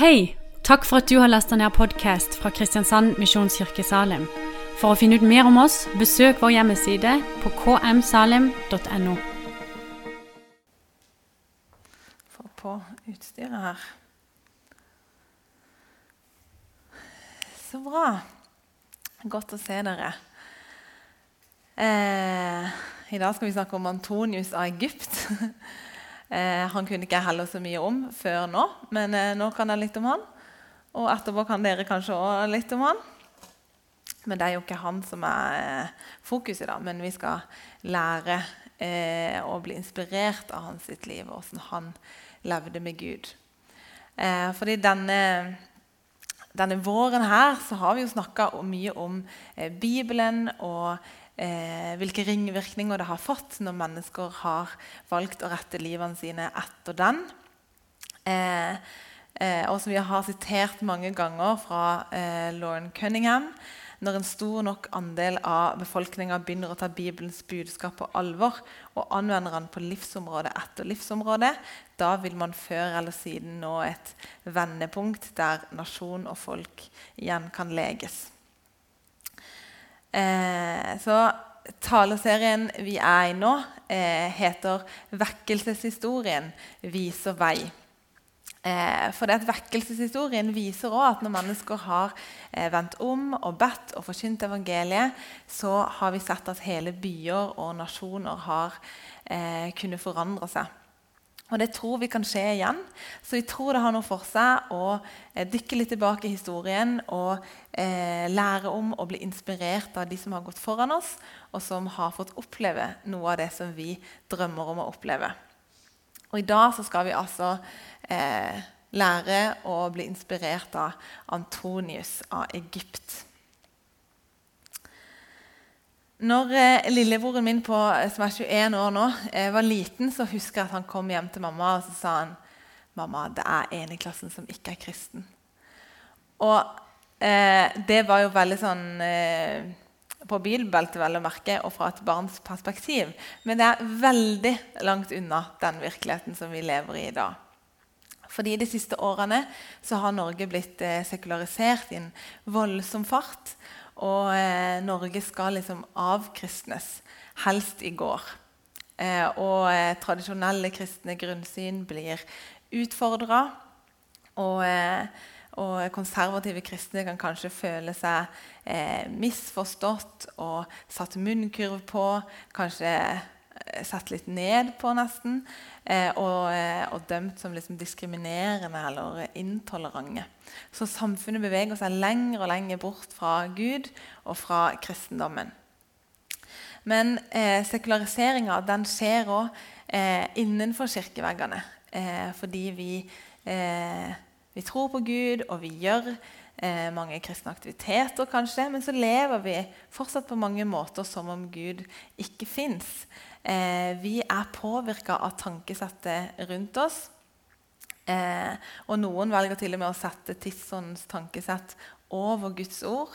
Hei! Takk for at du har lasta ned podkast fra Kristiansand Misjonskirke Salim. For å finne ut mer om oss, besøk vår hjemmeside på kmsalim.no. Få på utstyret her. Så bra. Godt å se dere. Eh, I dag skal vi snakke om Antonius av Egypt. Eh, han kunne ikke heller så mye om før nå, men eh, nå kan jeg litt om han. Og etterpå kan dere kanskje òg litt om han. Men det er jo ikke han som er eh, fokuset, da, men vi skal lære eh, å bli inspirert av hans sitt liv, og hvordan han levde med Gud. Eh, fordi denne, denne våren her så har vi jo snakka mye om eh, Bibelen og eh, hvilke ringvirkninger det har fått når mennesker har valgt å rette livene sine etter den. Eh, eh, og som vi har sitert mange ganger fra eh, Lauren Cunningham. Når en stor nok andel av befolkninga begynner å ta Bibelens budskap på alvor og anvender den på livsområde etter livsområde, da vil man før eller siden nå et vendepunkt der nasjon og folk igjen kan leges. Eh, så taleserien vi er i nå, eh, heter 'Vekkelseshistorien viser vei'. Eh, for det at Vekkelseshistorien viser også at når mennesker har eh, vendt om og bedt og forkynt evangeliet, så har vi sett at hele byer og nasjoner har eh, kunnet forandre seg. Og Det tror vi kan skje igjen. Så vi tror det har noe for seg å eh, dykke litt tilbake i historien og eh, lære om å bli inspirert av de som har gått foran oss, og som har fått oppleve noe av det som vi drømmer om å oppleve. Og I dag så skal vi altså eh, lære å bli inspirert av Antonius av Egypt. Når eh, lillebroren min på, eh, som er 21 år nå, eh, var liten, så husker jeg at han kom hjem til mamma og så sa han, mamma, det er en i klassen som ikke er kristen. Og eh, det var jo veldig sånn eh, på bilbeltet vel å merke, og fra et barns perspektiv. Men det er veldig langt unna den virkeligheten som vi lever i i dag. Fordi De siste årene så har Norge blitt eh, sekularisert i en voldsom fart. Og eh, Norge skal liksom avkristnes, helst i går. Eh, og eh, tradisjonelle kristne grunnsyn blir utfordra. Og, eh, og, konservative kristne kan kanskje føle seg eh, misforstått og satt munnkurv på. Kanskje sett litt ned på, nesten. Eh, og, eh, og, dømt som liksom diskriminerende eller intolerante. Så samfunnet beveger seg lenger og lenger bort fra Gud og fra kristendommen. Men eh, sekulariseringa skjer òg eh, innenfor kirkeveggene. Eh, fordi vi, eh, vi, tror på Gud, og vi gjør mange kristne aktiviteter, kanskje. Men så lever vi fortsatt på mange måter som om Gud ikke fins. Eh, vi er påvirka av tankesettet rundt oss. Eh, og noen velger til og med å sette tidsåndens tankesett over Guds ord.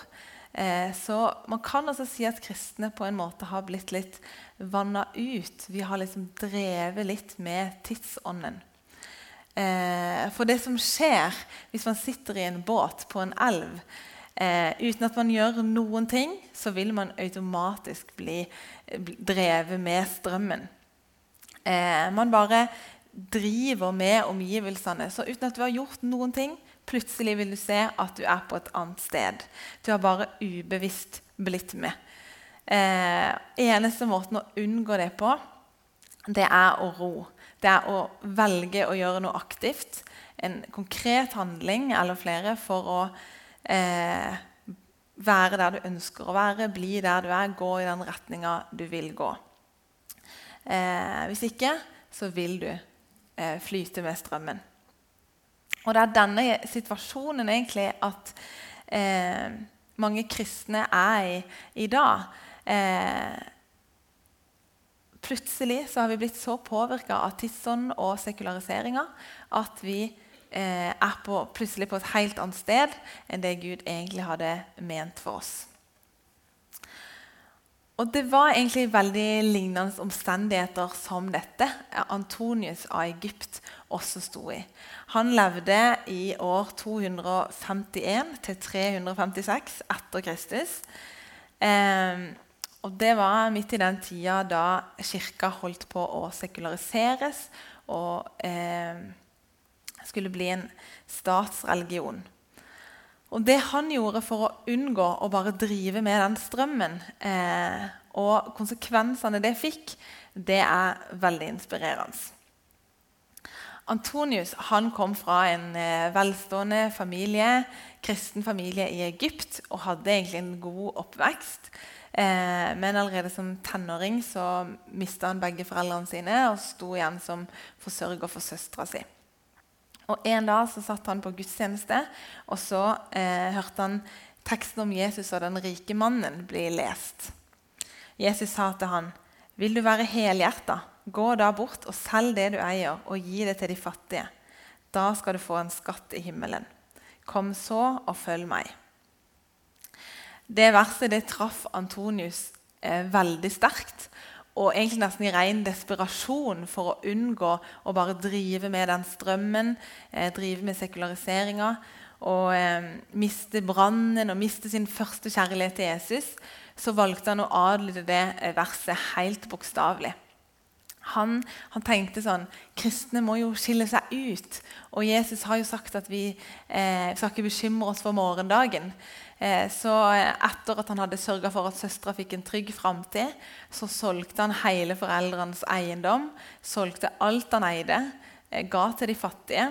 Eh, så man kan altså si at kristne på en måte har blitt litt vanna ut. Vi har liksom drevet litt med tidsånden. For det som skjer hvis man sitter i en båt på en elv Eh, uten at man gjør noen ting, så vil man automatisk bli, bli drevet med strømmen. Eh, man bare driver med omgivelsene. Så uten at du har gjort noen ting, plutselig vil du se at du er på et annet sted. Du har bare ubevisst blitt med. Eh, eneste måten å unngå det på, det er å ro. Det er å velge å gjøre noe aktivt. En konkret handling eller flere for å eh, være der du ønsker å være, bli der du er, gå i den retninga du vil gå. Eh, hvis ikke så vil du eh, flyte med strømmen. Og det er denne situasjonen egentlig at eh, mange kristne er i i dag. Eh, plutselig så har vi blitt så påvirka av tidsånd og sekulariseringa at vi er på, plutselig på et helt annet sted enn det Gud egentlig hadde ment for oss. Og Det var egentlig veldig lignende omstendigheter som dette Antonius av Egypt også sto i. Han levde i år 251 til 356 etter Kristus. Eh, og Det var midt i den tida da kirka holdt på å sekulariseres og eh, skulle bli en statsreligion. Og Det han gjorde for å unngå å bare drive med den strømmen, eh, og konsekvensene det fikk, det er veldig inspirerende. Antonius han kom fra en eh, velstående familie, kristen familie i Egypt og hadde egentlig en god oppvekst. Eh, men allerede som tenåring så mista han begge foreldrene sine og sto igjen som forsørger for søstera si. Og En dag så satt han på gudstjeneste, og så eh, hørte han teksten om Jesus og den rike mannen bli lest. Jesus sa til han, 'Vil du være helhjerta, gå da bort og selg det du eier, og gi det til de fattige.' 'Da skal du få en skatt i himmelen.' 'Kom så og følg meg.' Det verset det traff Antonius eh, veldig sterkt. Og egentlig nesten i ren desperasjon for å unngå å bare drive med den strømmen, eh, drive med sekulariseringa og eh, miste brannen og miste sin første kjærlighet til Jesus, så valgte han å adlyde det eh, verset helt bokstavelig. Han, han, tenkte sånn Kristne må jo skille seg ut. Og Jesus har jo sagt at vi eh, skal ikke bekymre oss for morgendagen. Eh, så etter at han hadde sørga for at søstera fikk en trygg framtid, så solgte han hele foreldrenes eiendom, solgte alt han eide, eh, ga til de fattige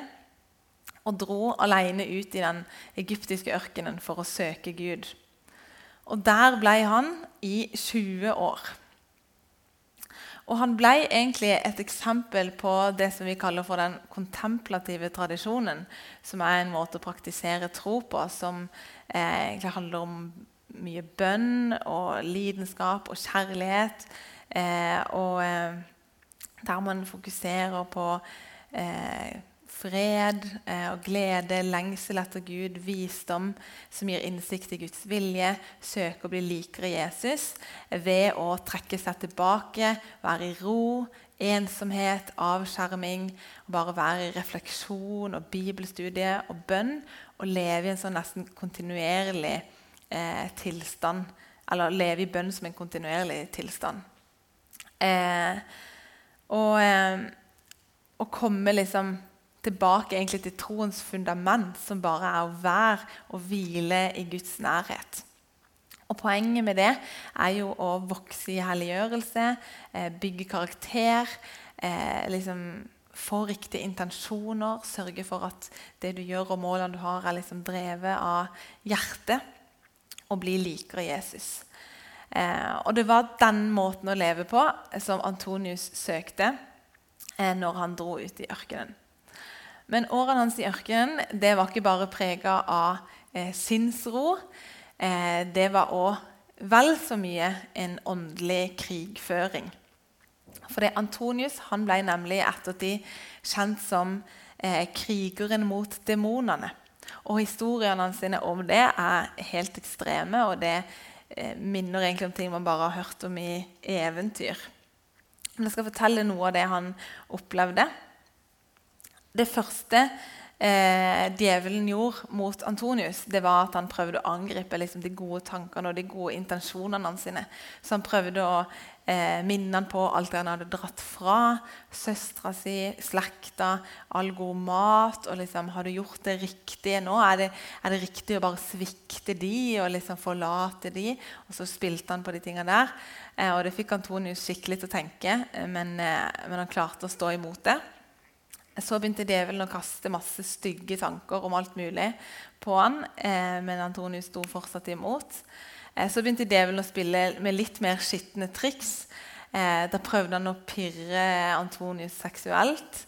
og dro alene ut i den egyptiske ørkenen for å søke Gud. Og der ble han i 20 år. Og han ble egentlig et eksempel på det som vi kaller for den kontemplative tradisjonen, som er en måte å praktisere tro på, som eh, egentlig handler om mye bønn og lidenskap og kjærlighet. Eh, og eh, der man fokuserer på eh, fred eh, og glede, lengsel etter Gud, visdom som gir innsikt i Guds vilje, søke å bli likere Jesus ved å trekke seg tilbake, være i ro, ensomhet, avskjerming, bare være i refleksjon og bibelstudie og bønn, og leve i en sånn nesten kontinuerlig eh, tilstand. Eller leve i bønn som en kontinuerlig tilstand. Eh, og, eh, og komme liksom tilbake til troens fundament, som bare er å være og hvile i Guds nærhet. Og Poenget med det er jo å vokse i helliggjørelse, eh, bygge karakter, eh, liksom få riktige intensjoner, sørge for at det du gjør og målene du har, er liksom drevet av hjertet, og bli likere Jesus. Eh, og Det var den måten å leve på som Antonius søkte når han dro ut i ørkenen. Men årene hans i ørkenen det var ikke bare prega av eh, sinnsro. Eh, det var òg vel så mye en åndelig krigføring. For Antonius han ble nemlig ettertid kjent som eh, krigeren mot demonene. Og Historiene sine om det er helt ekstreme, og det eh, minner egentlig om ting man bare har hørt om i eventyr. Men jeg skal fortelle noe av det han opplevde. Det første eh, djevelen gjorde mot Antonius, det var at han prøvde å angripe liksom, de gode tankene og de gode intensjonene hans. sine. Så han prøvde å eh, minne han på alt det han hadde dratt fra. Søstera si, slekta, all god mat. og liksom, Har du gjort det riktige nå? Er det, er det riktig å bare svikte de og liksom forlate de? Og så spilte han på de tingene der. Eh, og det fikk Antonius skikkelig til å tenke, eh, men, eh, men han klarte å stå imot det. Så begynte djevelen å kaste masse stygge tanker om alt mulig på han, eh, men Antonius sto fortsatt imot. Eh, så begynte djevelen å spille med litt mer skitne triks. Eh, da prøvde han å pirre Antonius seksuelt.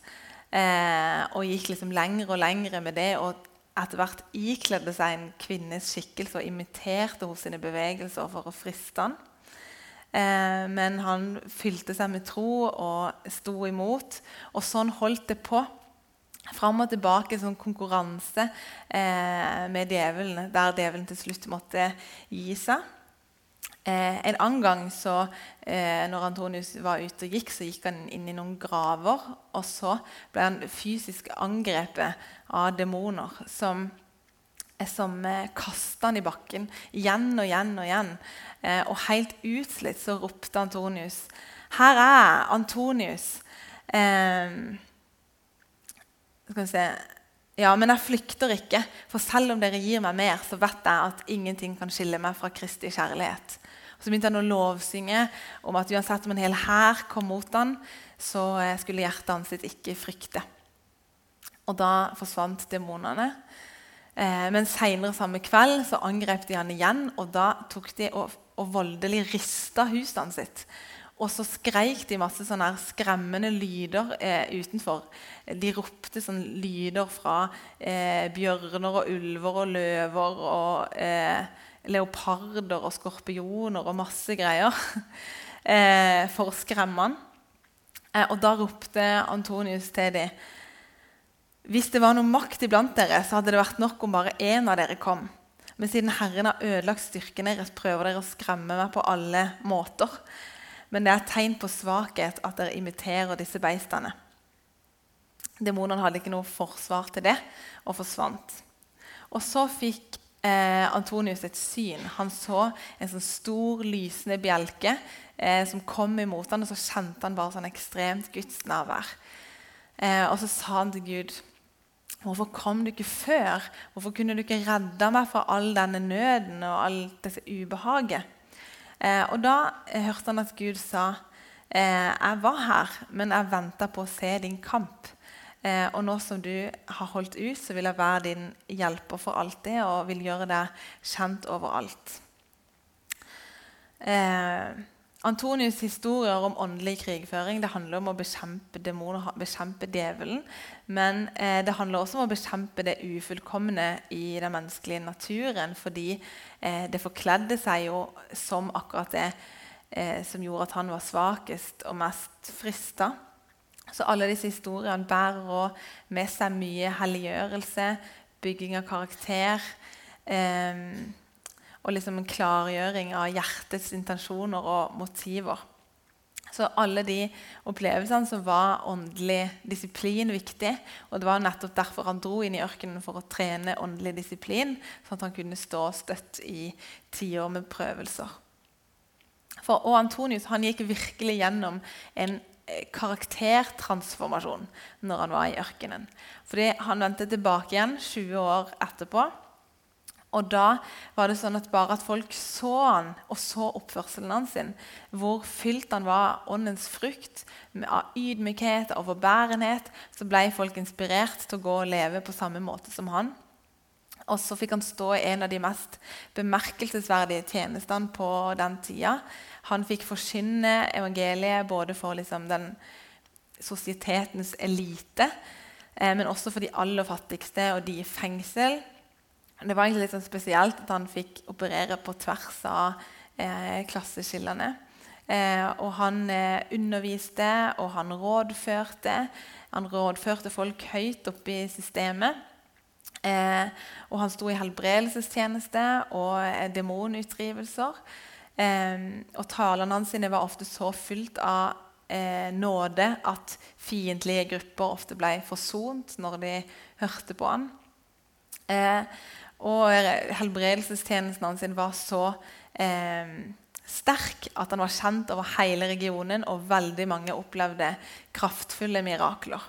Eh, og gikk liksom lenger og lenger med det. Og etter hvert ikledde seg en kvinnes skikkelse og imiterte hos sine bevegelser for å friste han. Eh, men han fylte seg med tro og sto imot. Og sånn holdt det på. Fram og tilbake sånn konkurranse eh, med djevelen, der djevelen til slutt måtte gi seg. Eh, en annen gang så, eh, når Antonius var ute og gikk, så gikk han inn i noen graver. Og så ble han fysisk angrepet av demoner som, som eh, kasta han i bakken igjen og igjen og igjen. Eh, og helt utslitt så ropte Antonius Her er Antonius! Eh, skal vi se ja, men jeg flykter ikke, for selv om dere gir meg mer, så vet jeg at ingenting kan skille meg fra Kristi kjærlighet. Og så begynte han å lovsynge om at uansett om en hel hær kom mot han, så eh, skulle hjertet hans sitt ikke frykte. Og da forsvant demonene. Eh, men seinere samme kveld så angrep de han igjen, og da tok de og, og voldelig rista huset sitt. Og så skreik de masse sånne skremmende lyder eh, utenfor. De ropte sånne lyder fra eh, bjørner og ulver og løver og eh, leoparder og skorpioner og masse greier eh, for å skremme han. Eh, og da ropte Antonius til dem Hvis det var noe makt iblant dere, så hadde det vært nok om bare én av dere kom. Men siden Herren har ødelagt styrken deres, prøver dere å skremme meg på alle måter. Men det er et tegn på svakhet at dere imiterer disse beistene. Demonene hadde ikke noe forsvar til det og forsvant. Og så fikk eh, Antonius et syn. Han så en sånn stor, lysende bjelke eh, som kom imot ham, og så kjente han bare sånn ekstremt Guds nærvær. Eh, og så sa han til Gud Hvorfor kom du ikke før? Hvorfor kunne du ikke redde meg fra all denne nøden og alt dette ubehaget? Eh, og Da eh, hørte han at Gud sa eh, jeg var her, men jeg venta på å se din kamp. Eh, og nå som du har holdt ut, så vil jeg være din hjelper for alltid og vil gjøre deg kjent overalt. Eh, Antonius' historier om åndelig krigføring det handler om å bekjempe demoner, bekjempe djevelen. Men eh, det handler også om å bekjempe det ufullkomne i den menneskelige naturen. Fordi eh, det forkledde seg jo som akkurat det eh, som gjorde at han var svakest og mest frista. Så alle disse historiene bærer med seg mye helliggjørelse, bygging av karakter eh, og liksom en klargjøring av hjertets intensjoner og motiver. Så alle de opplevelsene som var åndelig disiplin viktig. Og det var nettopp derfor han dro inn i ørkenen for å trene åndelig disiplin, sånn at han kunne stå støtt i tiår med prøvelser. For, og Antonius han gikk virkelig gjennom en karaktertransformasjon når han var i ørkenen. Fordi Han vendte tilbake igjen 20 år etterpå. Og da var det sånn at bare at folk så han og så oppførselen hans, hvor fylt han var av åndens frukt, av ydmykhet og overbærenhet, så ble folk inspirert til å gå og leve på samme måte som han. Og så fikk han stå i en av de mest bemerkelsesverdige tjenestene på den tida. Han fikk forkynne evangeliet både for liksom den sosietetens elite, eh, men også for de aller fattigste og de i fengsel. Det var egentlig litt sånn spesielt at han fikk operere på tvers av eh, klasseskillene. Eh, og han eh, underviste, og han rådførte. Han rådførte folk høyt oppe i systemet. Eh, og han sto i helbredelsestjeneste og eh, demonutdrivelser. Eh, og talene hans var ofte så fylt av nåde at fiendtlige grupper ofte ble forsont når de hørte på han. Eh, og helbredelsestjenesten hans var så eh, sterk at han var kjent over hele regionen, og veldig mange opplevde kraftfulle mirakler.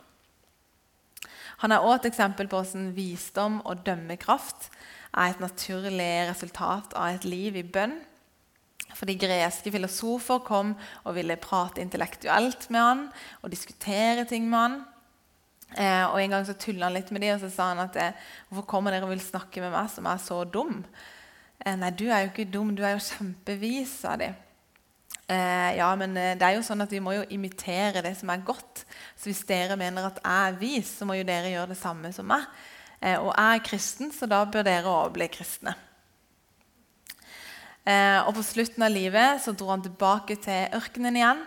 Han er også et eksempel på hvordan visdom og dømmekraft er et naturlig resultat av et liv i bønn. Fordi greske filosofer kom og ville prate intellektuelt med han og diskutere ting med han. Eh, og En gang så tulla han litt med dem og så sa han at eh, 'Hvorfor kommer dere og vil snakke med meg som er så dum?' Eh, 'Nei, du er jo ikke dum, du er jo kjempevis', sa de. Eh, ja, men eh, det er jo sånn at vi må jo imitere det som er godt. Så hvis dere mener at jeg er vis, så må jo dere gjøre det samme som meg. Og jeg er kristen, så da bør dere òg bli kristne. Og på slutten av livet så dro han tilbake til ørkenen igjen.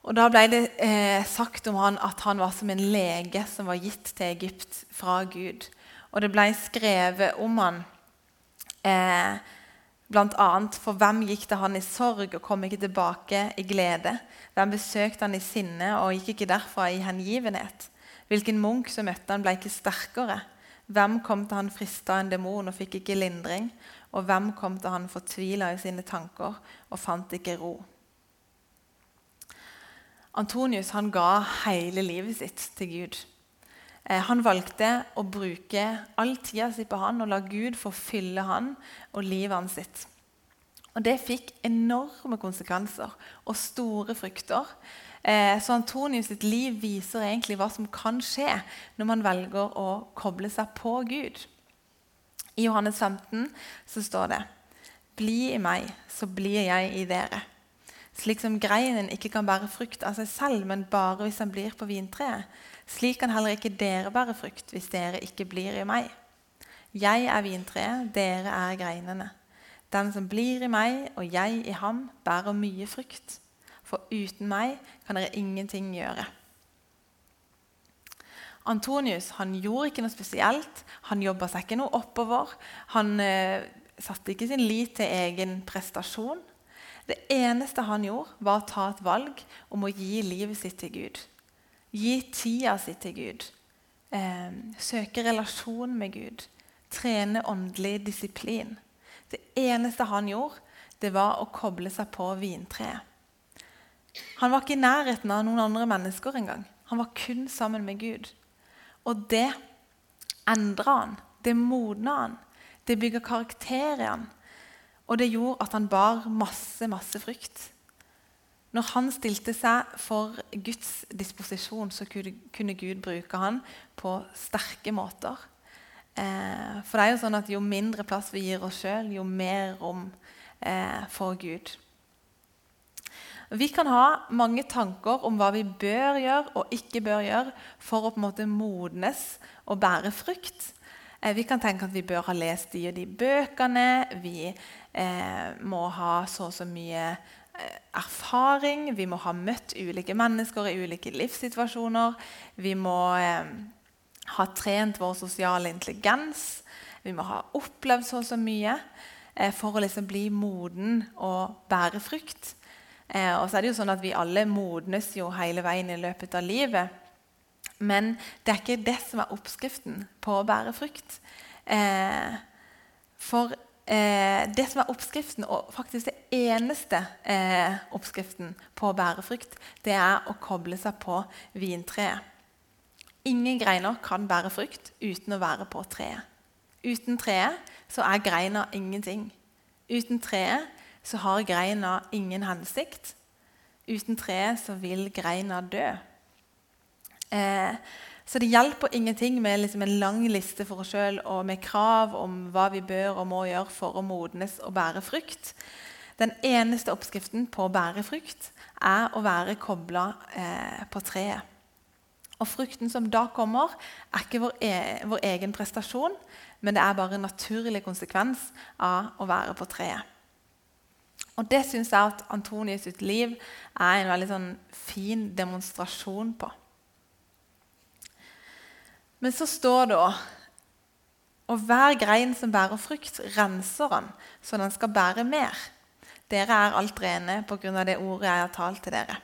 Og Da ble det eh, sagt om han at han var som en lege som var gitt til Egypt fra Gud. Og det ble skrevet om han eh, annet, for hvem gikk det han i sorg og kom ikke tilbake i glede? Hvem besøkte han i sinne og gikk ikke derfra i hengivenhet? Hvilken munk som møtte han, ble ikke sterkere? Hvem kom til han frista en demon og fikk ikke lindring? Og hvem kom til han fortvila i sine tanker og fant ikke ro? Antonius han ga hele livet sitt til Gud. Eh, han valgte å bruke all tida si på han og la Gud få fylle han og livet hans sitt. Og Det fikk enorme konsekvenser og store frukter. Eh, så Antonius sitt liv viser egentlig hva som kan skje når man velger å koble seg på Gud. I Johannes 15 så står det Bli i meg, så blir jeg i dere. Slik som greinen ikke kan bære frukt av seg selv, men bare hvis den blir på vintreet, slik kan heller ikke dere bære frukt hvis dere ikke blir i meg. Jeg er vintreet, dere er greinene. Den som blir i meg og jeg i ham, bærer mye frukt. For uten meg kan dere ingenting gjøre. Antonius han gjorde ikke noe spesielt. Han jobba seg ikke noe oppover. Han eh, satte ikke sin lit til egen prestasjon. Det eneste han gjorde, var å ta et valg om å gi livet sitt til Gud. Gi tida si til Gud. Eh, søke relasjon med Gud. Trene åndelig disiplin. Det eneste han gjorde, det var å koble seg på vintreet. Han var ikke i nærheten av noen andre mennesker engang. Han var kun sammen med Gud. Og det endra han. Det modna han. Det bygger karakter i han. Og det gjorde at han bar masse, masse frykt. Når han stilte seg for Guds disposisjon, så kunne Gud bruke han på sterke måter. Eh, for det er jo sånn at jo mindre plass vi gir oss sjøl, jo mer rom eh, får Gud. Vi kan ha mange tanker om hva vi bør gjøre og ikke bør gjøre for å på en måte modnes og bære frukt. Eh, vi kan tenke at vi bør ha lest de og de bøkene. Vi må ha så og så mye erfaring, vi må ha møtt ulike mennesker i ulike livssituasjoner. Vi må eh, ha trent vår sosiale intelligens. Vi må ha opplevd så og så mye eh, for å liksom bli moden og bære frukt. Eh, og så er det jo sånn at Vi alle modnes jo hele veien i løpet av livet. Men det er ikke det som er oppskriften på å bære frukt. Eh, for eh, det som er oppskriften, og faktisk det eneste eh, oppskriften på å bære frukt, det er å koble seg på vintreet. Ingen greiner kan bære frukt uten å være på treet. Uten treet så er greina ingenting. Uten treet så har greina ingen hensikt. Uten treet så vil greina dø. Eh, så det hjelper ingenting med liksom en lang liste for oss sjøl og med krav om hva vi bør og må gjøre for å modnes og bære frukt. Den eneste oppskriften på å bære frukt er å være kobla eh, på treet. Og Frukten som da kommer, er ikke vår, e vår egen prestasjon, men det er bare en naturlig konsekvens av å være på treet. Og Det syns jeg at Antonius sitt liv er en veldig sånn fin demonstrasjon på. Men så står det òg Og hver grein som bærer frukt, renser han, så den skal bære mer. Dere er alt rene pga. det ordet jeg har talt til dere.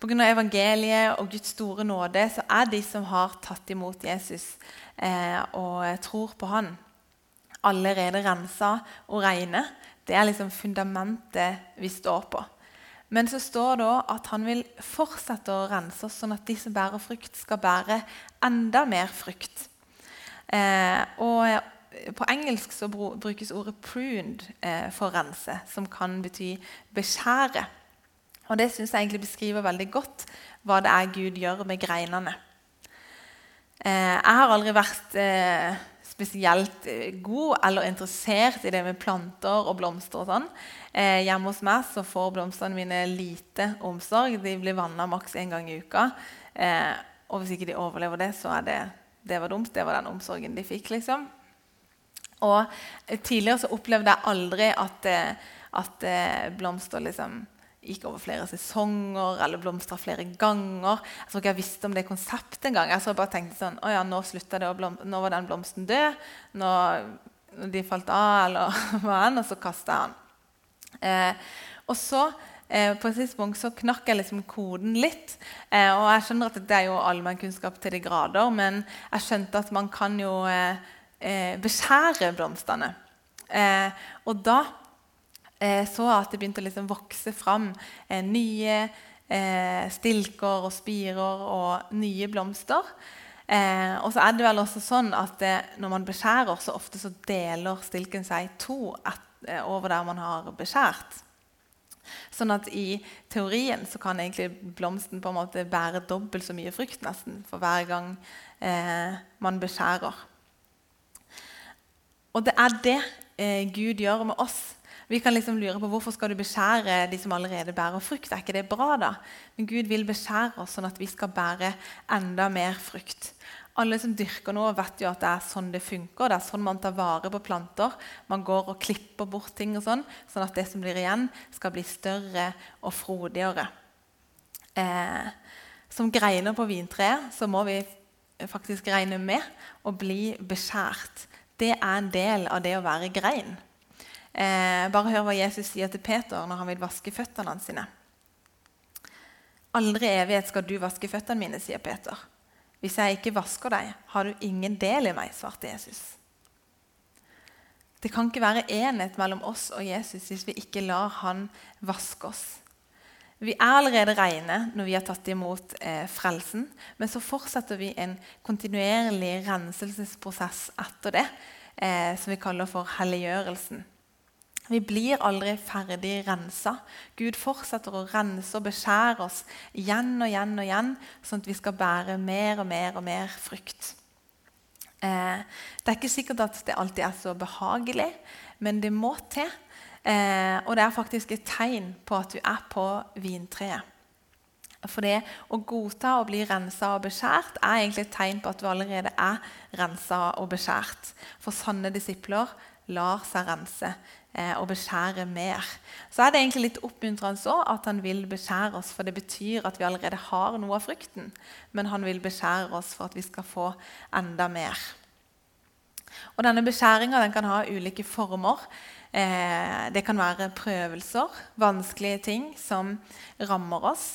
Pga. evangeliet og Guds store nåde så er de som har tatt imot Jesus eh, og tror på han, allerede rensa og reine. Det er liksom fundamentet vi står på. Men så står det òg at han vil fortsette å rense oss, sånn at de som bærer frukt, skal bære enda mer frukt. Eh, og på engelsk så brukes ordet 'pruned' eh, for rense, som kan bety beskjære. Og Det syns jeg egentlig beskriver veldig godt hva det er Gud gjør med greinene. Eh, jeg har aldri vært spesielt god eller interessert i det med planter og blomster. og sånn. Eh, hjemme hos meg så får blomstene mine lite omsorg. De blir vanna maks én gang i uka. Eh, og hvis ikke de overlever det, så er det det var dumt. Det var den omsorgen de fikk. liksom. Og eh, Tidligere så opplevde jeg aldri at, eh, at blomster liksom gikk over flere sesonger eller blomstra flere ganger. Jeg tror ikke jeg visste om det konseptet engang. Jeg så bare tenkte sånn, å ja, nå, det nå var den blomsten død. Nå de falt av, eller hva enn, og så kasta jeg den. Eh, og så eh, på et tidspunkt så knakk jeg liksom koden litt. Eh, og jeg skjønner at det er jo allmennkunnskap til de grader, men jeg skjønte at man kan jo eh, eh, beskjære blomstene. Eh, og da så jeg at det begynte å liksom vokse fram nye stilker og spirer og nye blomster. Eh, og så er det vel også sånn at det, når man beskjærer, så ofte så deler stilken seg to et, eh, over der man har beskjært. Sånn at i teorien så kan egentlig blomsten på en måte bære dobbelt så mye frukt nesten for hver gang eh, man beskjærer. Og det er det eh, Gud gjør med oss. Vi kan liksom lure på hvorfor skal du beskjære de som allerede bærer frukt. Er ikke det bra, da? Men Gud vil beskjære oss sånn at vi skal bære enda mer frukt. Alle som dyrker noe, vet jo at det er sånn det funker. Det er sånn man tar vare på planter. Man går og klipper bort ting, og sånn, sånn at det som blir igjen, skal bli større og frodigere. Eh, som greiner på vintreet så må vi faktisk regne med å bli beskjært. Det er en del av det å være grein. Eh, bare hør hva Jesus sier til Peter når han vil vaske føttene sine. Aldri i evighet skal du vaske føttene mine, sier Peter. Hvis jeg ikke vasker deg, har du ingen del i meg, svarte Jesus. Det kan ikke være enhet mellom oss og Jesus hvis vi ikke lar han vaske oss. Vi er allerede rene når vi har tatt imot eh, frelsen, men så fortsetter vi en kontinuerlig renselsesprosess etter det, eh, som vi kaller for helliggjørelsen. Vi blir aldri ferdig rensa. Gud fortsetter å rense og beskjære oss igjen og igjen, og igjen, sånn at vi skal bære mer og mer og mer frukt. Eh, det er ikke sikkert at det alltid er så behagelig, men det må til. Eh, og det er faktisk et tegn på at du er på vintreet. For det å godta å bli rensa og beskjært er egentlig et tegn på at du allerede er rensa og beskjært. For sanne disipler lar seg rense og beskjære mer. Så er det egentlig litt oppmuntrende så at han vil beskjære oss, for det betyr at vi allerede har noe av frukten. Men han vil beskjære oss for at vi skal få enda mer. Og Denne beskjæringa kan ha ulike former. Eh, det kan være prøvelser, vanskelige ting som rammer oss.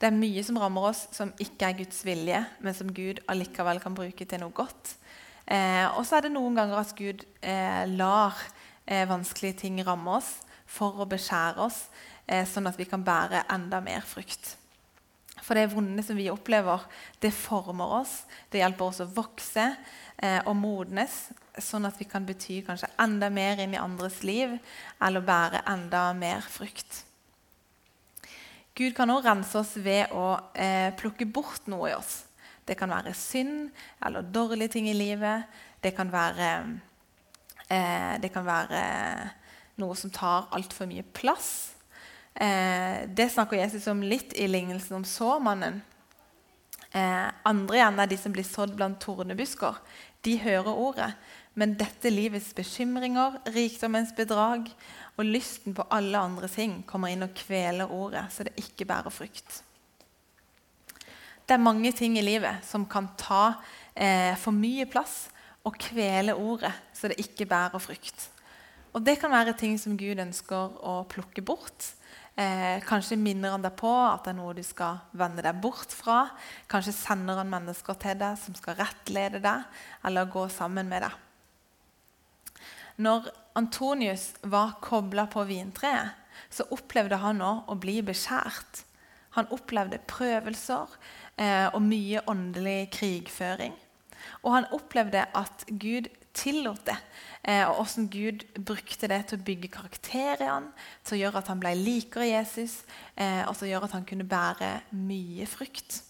Det er mye som rammer oss som ikke er Guds vilje, men som Gud allikevel kan bruke til noe godt. Eh, og så er det noen ganger at Gud eh, lar eh, vanskelige ting rammer oss for å beskjære oss, eh, sånn at vi kan bære enda mer frukt. For det vonde som vi opplever, det former oss. Det hjelper oss å vokse eh, og modnes, sånn at vi kan bety kanskje enda mer inn i andres liv eller bære enda mer frukt. Gud kan også rense oss ved å eh, plukke bort noe i oss. Det kan være synd eller dårlige ting i livet. Det kan være, det kan være noe som tar altfor mye plass. Eh, det snakker Jesus om litt i lignelsen om såmannen. Eh, andre igjen er de som blir sådd blant tornebusker. De hører ordet, men dette livets bekymringer, rikdommens bedrag og lysten på alle andre ting kommer inn og kveler ordet, så det ikke bærer frukt. Det er mange ting i livet som kan ta eh, for mye plass og kvele ordet, så det ikke bærer frukt. Og Det kan være ting som Gud ønsker å plukke bort. Eh, kanskje minner han deg på at det er noe du skal vende deg bort fra. Kanskje sender han mennesker til deg som skal rettlede deg eller gå sammen med deg. Når Antonius var kobla på vintreet, så opplevde han òg å bli beskjært. Han opplevde prøvelser, eh, og mye åndelig krigføring. Og han opplevde at Gud tillot det, eh, og hvordan Gud brukte det til å bygge karakter i han, til å gjøre at han ble likere Jesus, eh, og til å gjøre at han kunne bære mye frukt.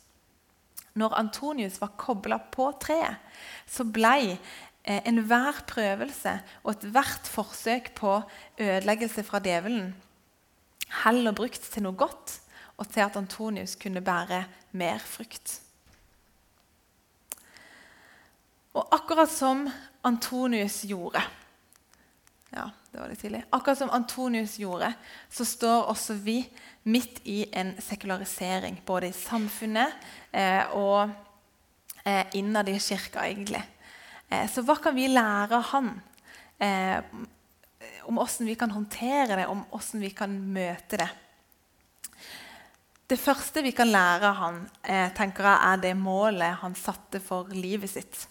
Når Antonius var kobla på treet, så ble eh, enhver prøvelse og ethvert forsøk på ødeleggelse fra djevelen heller brukt til noe godt og til at Antonius kunne bære mer frukt. Og akkurat som Antonius gjorde ja, det var litt tidlig. Akkurat som Antonius gjorde, så står også vi midt i en sekularisering. Både i samfunnet eh, og eh, innad i kirka, egentlig. Eh, så hva kan vi lære av han eh, om hvordan vi kan håndtere det, om hvordan vi kan møte det. Det første vi kan lære av han, eh, tenker jeg, er det målet han satte for livet sitt.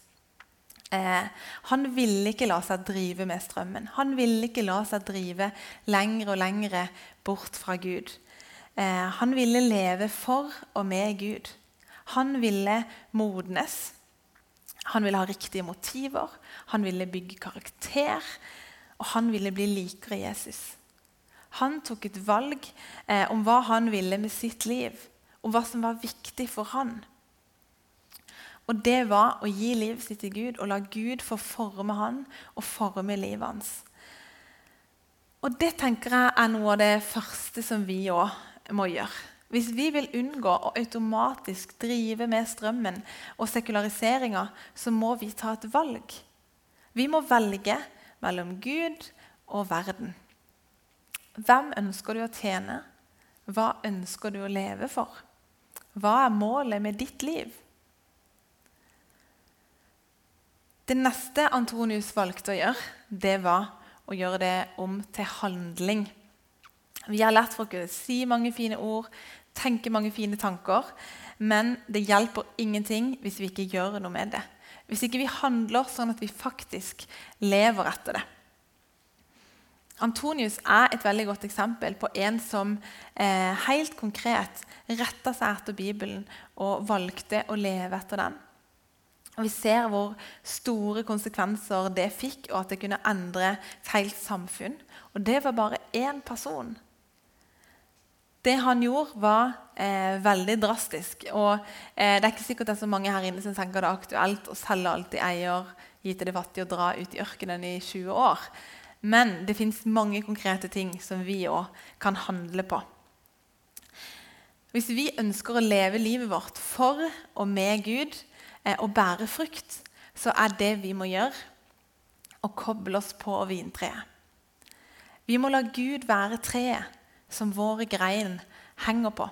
Eh, han ville ikke la seg drive med strømmen. Han ville ikke la seg drive lenger og lenger bort fra Gud. Eh, han ville leve for og med Gud. Han ville modnes. Han ville ha riktige motiver. Han ville bygge karakter. Og han ville bli likere Jesus. Han tok et valg eh, om hva han ville med sitt liv, om hva som var viktig for han. Og det var å gi livet sitt til Gud og la Gud få forme han og forme livet hans. Og det tenker jeg er noe av det første som vi òg må gjøre. Hvis vi vil unngå å automatisk drive med strømmen og sekulariseringa, så må vi ta et valg. Vi må velge mellom Gud og verden. Hvem ønsker du å tjene? Hva ønsker du å leve for? Hva er målet med ditt liv? Det neste Antonius valgte å gjøre, det var å gjøre det om til handling. Vi har lært folk å si mange fine ord, tenke mange fine tanker, men det hjelper ingenting hvis vi ikke gjør noe med det. Hvis ikke vi handler sånn at vi faktisk lever etter det. Antonius er et veldig godt eksempel på en som eh, helt konkret retta seg etter Bibelen og valgte å leve etter den. Og Vi ser hvor store konsekvenser det fikk, og at det kunne endre et helt samfunn. Og det var bare én person. Det han gjorde, var eh, veldig drastisk. Og eh, Det er ikke sikkert det er så mange her inne som tenker det er aktuelt å selge alt de eier, gi til de fattige og dra ut i ørkenen i 20 år. Men det fins mange konkrete ting som vi òg kan handle på. Hvis vi ønsker å leve livet vårt for og med Gud og bære frukt, så er det vi må gjøre, å koble oss på vintreet. Vi må la Gud være treet som våre grein henger på,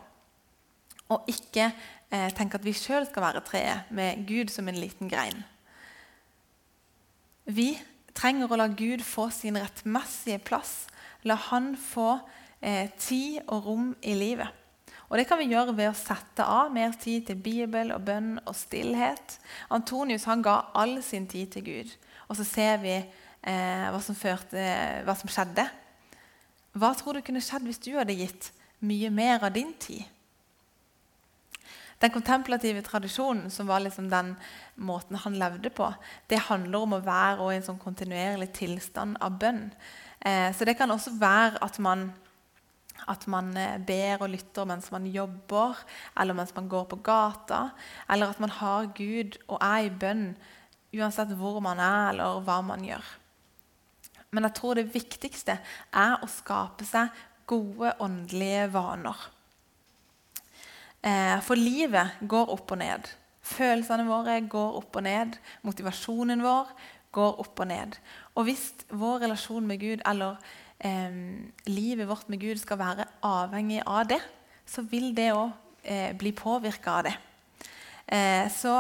og ikke eh, tenke at vi sjøl skal være treet med Gud som en liten grein. Vi trenger å la Gud få sin rettmessige plass. La Han få eh, tid og rom i livet. Og Det kan vi gjøre ved å sette av mer tid til Bibel og bønn og stillhet. Antonius han ga all sin tid til Gud. Og så ser vi eh, hva, som førte, hva som skjedde. Hva tror du kunne skjedd hvis du hadde gitt mye mer av din tid? Den kontemplative tradisjonen, som var liksom den måten han levde på, det handler om å være i en sånn kontinuerlig tilstand av bønn. Eh, så det kan også være at man, at man eh, ber og lytter mens man jobber, eller mens man går på gata, eller at man har Gud og er i bønn uansett hvor man er, eller hva man gjør. Men jeg tror det viktigste er å skape seg gode åndelige vaner. Eh, for livet går opp og ned. Følelsene våre går opp og ned. Motivasjonen vår går opp og ned. Og hvis vår relasjon med Gud eller eh, livet vårt med Gud skal være avhengig av det, så vil det òg eh, bli påvirka av det. Eh, så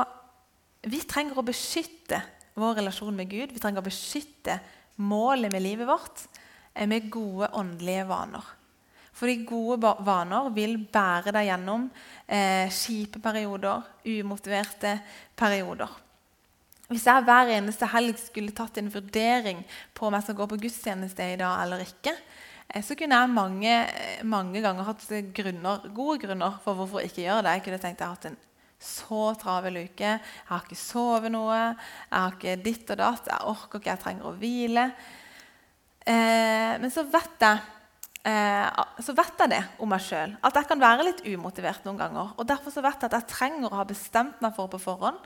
vi trenger å beskytte vår relasjon med Gud. Vi trenger å beskytte målet med livet vårt eh, med gode åndelige vaner. For de gode vaner vil bære deg gjennom eh, kjipe perioder, umotiverte perioder. Hvis jeg hver eneste helg skulle tatt en vurdering på om jeg skal gå på gudstjeneste i dag eller ikke, eh, så kunne jeg mange, mange ganger hatt grunner, gode grunner for hvorfor ikke gjøre det. Jeg kunne tenkt at jeg har hatt en så travel uke. Jeg har ikke sovet noe. Jeg har ikke ditt og datt. Jeg orker ikke, jeg trenger å hvile. Eh, men så vet jeg eh, så vet jeg det om meg sjøl. At jeg kan være litt umotivert noen ganger. og Derfor så vet jeg at jeg trenger å ha bestemt meg for på forhånd.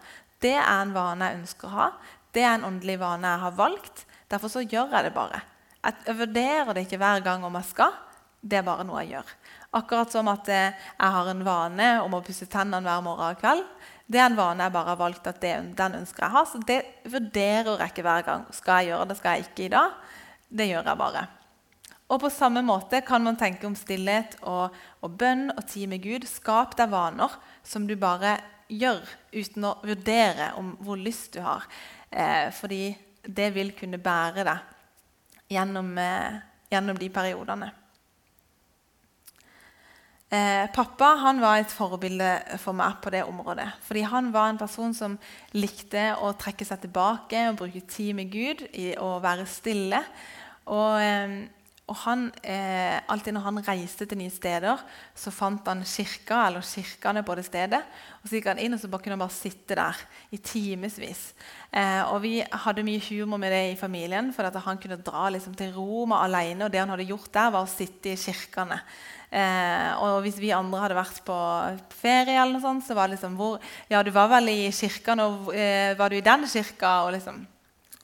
Det er en vane jeg ønsker å ha. Det er en åndelig vane jeg har valgt. Derfor så gjør jeg det bare. Jeg vurderer det ikke hver gang om jeg skal. Det er bare noe jeg gjør. Akkurat som at eh, jeg har en vane om å pusse tennene hver morgen og kveld. Det er en vane jeg bare har valgt at det, den ønsker jeg ha. Så det vurderer jeg ikke hver gang. Skal jeg gjøre det, skal jeg ikke i dag? Det gjør jeg bare. Og på samme måte kan man tenke om stillhet og, og bønn og tid med Gud. Skap deg vaner som du bare gjør uten å vurdere om hvor lyst du har. Eh, fordi det vil kunne bære deg gjennom, eh, gjennom de periodene. Eh, pappa han var et forbilde for meg på det området. Fordi Han var en person som likte å trekke seg tilbake og bruke tid med Gud i å være stille. Og, eh, og han, eh, alltid når han reiste til nye steder, så fant han kirka eller kirkene på det stedet. og Så gikk han inn og så bare kunne han bare sitte der i timevis. Eh, og vi hadde mye humor med det i familien, for at han kunne dra liksom, til Roma alene. Og det han hadde gjort der, var å sitte i kirkene. Eh, og hvis vi andre hadde vært på ferie, eller noe sånt, så var det liksom hvor, Ja, du var vel i kirka nå. Eh, var du i den kirka? Og liksom,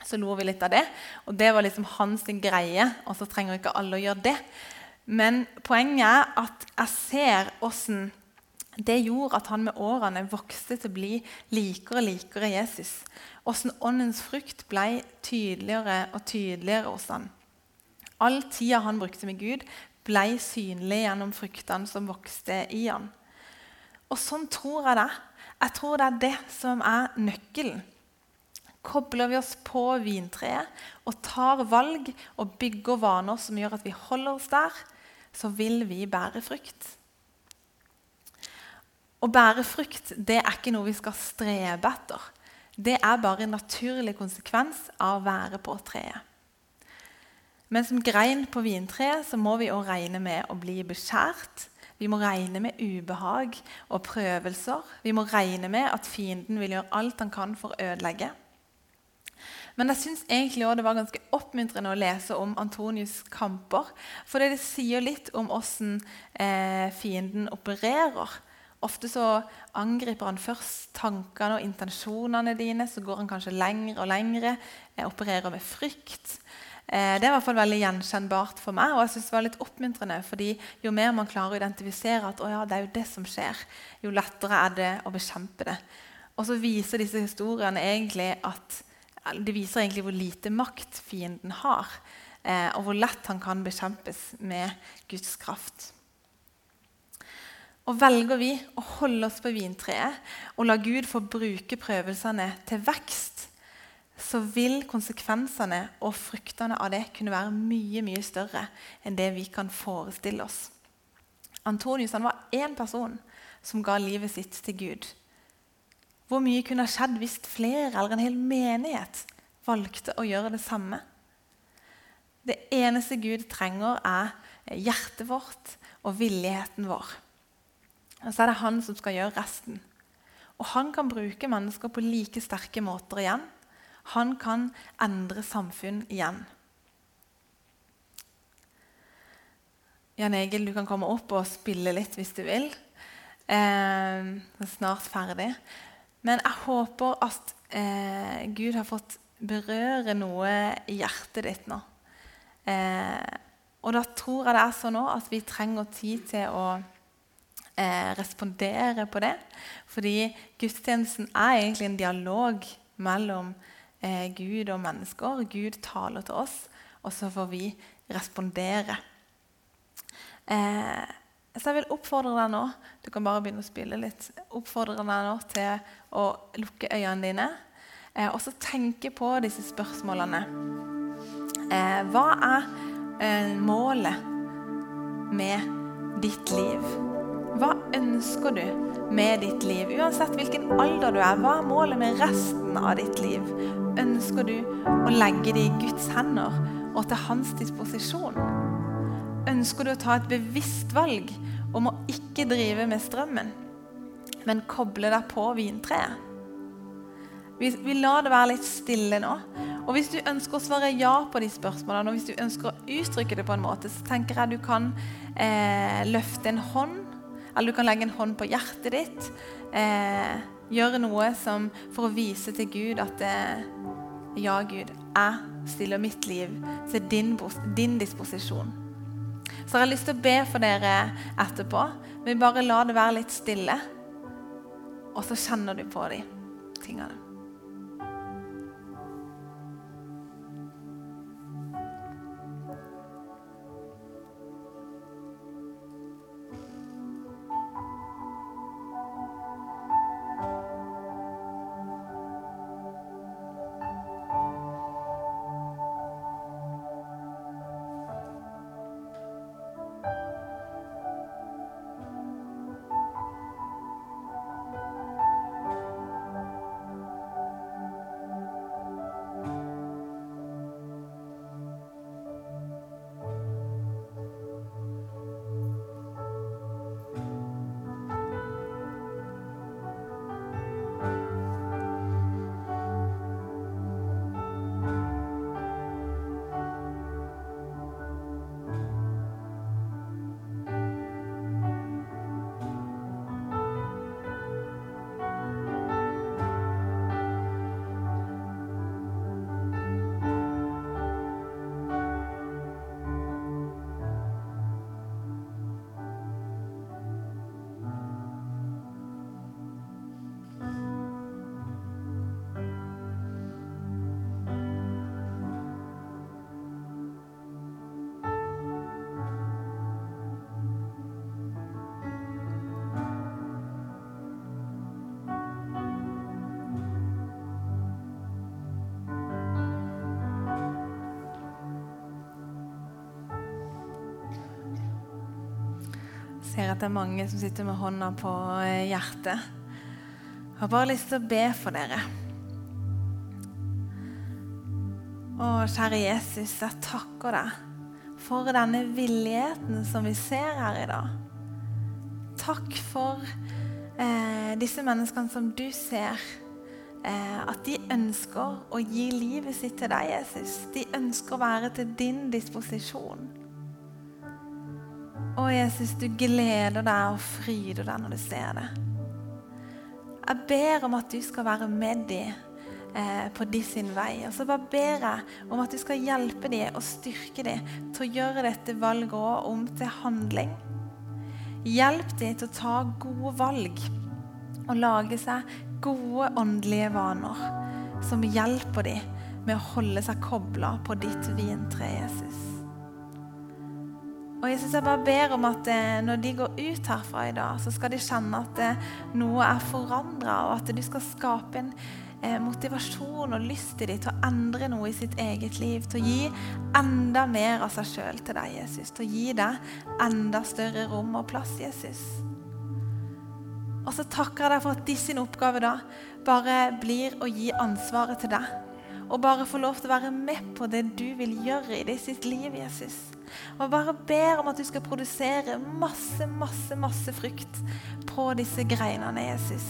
så lo vi litt av det. Og det var liksom hans greie. Og så trenger ikke alle å gjøre det. Men poenget er at jeg ser åssen det gjorde at han med årene vokste til å bli likere og likere Jesus. Åssen åndens frukt ble tydeligere og tydeligere hos han. All tida han brukte med Gud, ble synlig gjennom fruktene som vokste i han. Og sånn tror jeg det. Jeg tror det er det som er nøkkelen. Kobler vi oss på vintreet og tar valg og bygger vaner som gjør at vi holder oss der, så vil vi bære frukt. Å bære frukt det er ikke noe vi skal strebe etter. Det er bare en naturlig konsekvens av å være på treet. Men som grein på vintreet så må vi òg regne med å bli beskjært. Vi må regne med ubehag og prøvelser. Vi må regne med at fienden vil gjøre alt han kan for å ødelegge. Men jeg syns egentlig også det var ganske oppmuntrende å lese om Antonius' kamper. For det sier litt om åssen eh, fienden opererer. Ofte så angriper han først tankene og intensjonene dine. Så går han kanskje lengre og lengre, eh, opererer med frykt. Eh, det er i hvert fall veldig gjenkjennbart for meg. Og jeg synes det var litt oppmuntrende, fordi jo mer man klarer å identifisere at ja, det er jo det som skjer, jo lettere er det å bekjempe det. Og så viser disse historiene egentlig at det viser egentlig hvor lite makt fienden har, eh, og hvor lett han kan bekjempes med Guds kraft. Og Velger vi å holde oss på vintreet og la Gud få bruke prøvelsene til vekst, så vil konsekvensene og fruktene av det kunne være mye mye større enn det vi kan forestille oss. Antonius var én person som ga livet sitt til Gud. Hvor mye kunne ha skjedd hvis flere eller en hel menighet valgte å gjøre det samme? Det eneste Gud trenger, er hjertet vårt og villigheten vår. Og så er det han som skal gjøre resten. Og han kan bruke mennesker på like sterke måter igjen han kan endre samfunn igjen. Jan Egil, du kan komme opp og spille litt hvis du vil. Eh, snart ferdig. Men jeg håper at eh, Gud har fått berøre noe i hjertet ditt nå. Eh, og da tror jeg det er sånn at vi trenger tid til å eh, respondere på det. Fordi gudstjenesten er egentlig en dialog mellom eh, Gud og mennesker. Gud taler til oss, og så får vi respondere. Eh, så jeg vil oppfordre deg nå du kan bare begynne å spille litt, oppfordre deg nå til å lukke øynene dine eh, og så tenke på disse spørsmålene. Eh, hva er eh, målet med ditt liv? Hva ønsker du med ditt liv? Uansett hvilken alder du er, hva er målet med resten av ditt liv? Ønsker du å legge det i Guds hender og til hans disposisjon? Ønsker du å ta et bevisst valg om å ikke drive med strømmen, men koble deg på vintreet? Vi, vi lar det være litt stille nå. Og Hvis du ønsker å svare ja på de spørsmålene, og hvis du ønsker å uttrykke det på en måte, så tenker jeg du kan eh, løfte en hånd eller du kan legge en hånd på hjertet ditt. Eh, gjøre noe som, for å vise til Gud at eh, ja, Gud, jeg stiller mitt liv til din, din, disposisjon. Så jeg har lyst til å be for dere etterpå. Men bare la det være litt stille, og så kjenner du på de tingene. Ser at det er mange som sitter med hånda på eh, hjertet. Jeg har bare lyst til å be for dere. Å, kjære Jesus, jeg takker deg for denne villigheten som vi ser her i dag. Takk for eh, disse menneskene som du ser. Eh, at de ønsker å gi livet sitt til deg, Jesus. De ønsker å være til din disposisjon. Å, Jesus, du gleder deg og fryder deg når du ser det. Jeg ber om at du skal være med dem eh, på de sin vei. Og så bare ber jeg om at du skal hjelpe dem og styrke dem til å gjøre dette valget òg om til handling. Hjelp dem til å ta gode valg og lage seg gode åndelige vaner som hjelper dem med å holde seg kobla på ditt vintre, Jesus. Og Jesus, jeg bare ber om at eh, når de går ut herfra i dag, så skal de kjenne at eh, noe er forandra, og at du skal skape en eh, motivasjon og lyst i dem til å endre noe i sitt eget liv. Til å gi enda mer av seg sjøl til deg, Jesus. Til å gi deg enda større rom og plass, Jesus. Og så takker jeg deg for at de sin oppgave da bare blir å gi ansvaret til deg. Og bare få lov til å være med på det du vil gjøre i det sitt liv, Jesus. Og bare ber om at du skal produsere masse, masse, masse frukt på disse greinene, Jesus.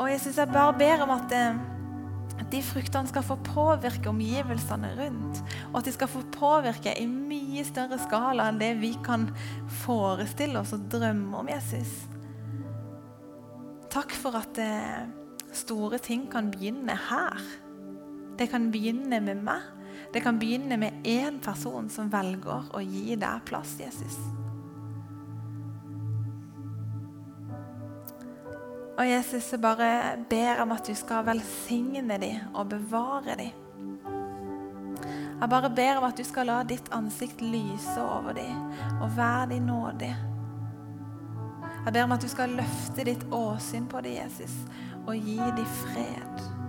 Og Jesus, jeg bare ber om at eh, de fruktene skal få påvirke omgivelsene rundt. Og at de skal få påvirke i mye større skala enn det vi kan forestille oss og drømme om, Jesus. Takk for at eh, store ting kan begynne her. Det kan begynne med meg. Det kan begynne med én person som velger å gi deg plass, Jesus. Og Jesus, jeg bare ber om at du skal velsigne dem og bevare dem. Jeg bare ber om at du skal la ditt ansikt lyse over dem og være dem nådig. Jeg ber om at du skal løfte ditt åsyn på dem, Jesus, og gi dem fred.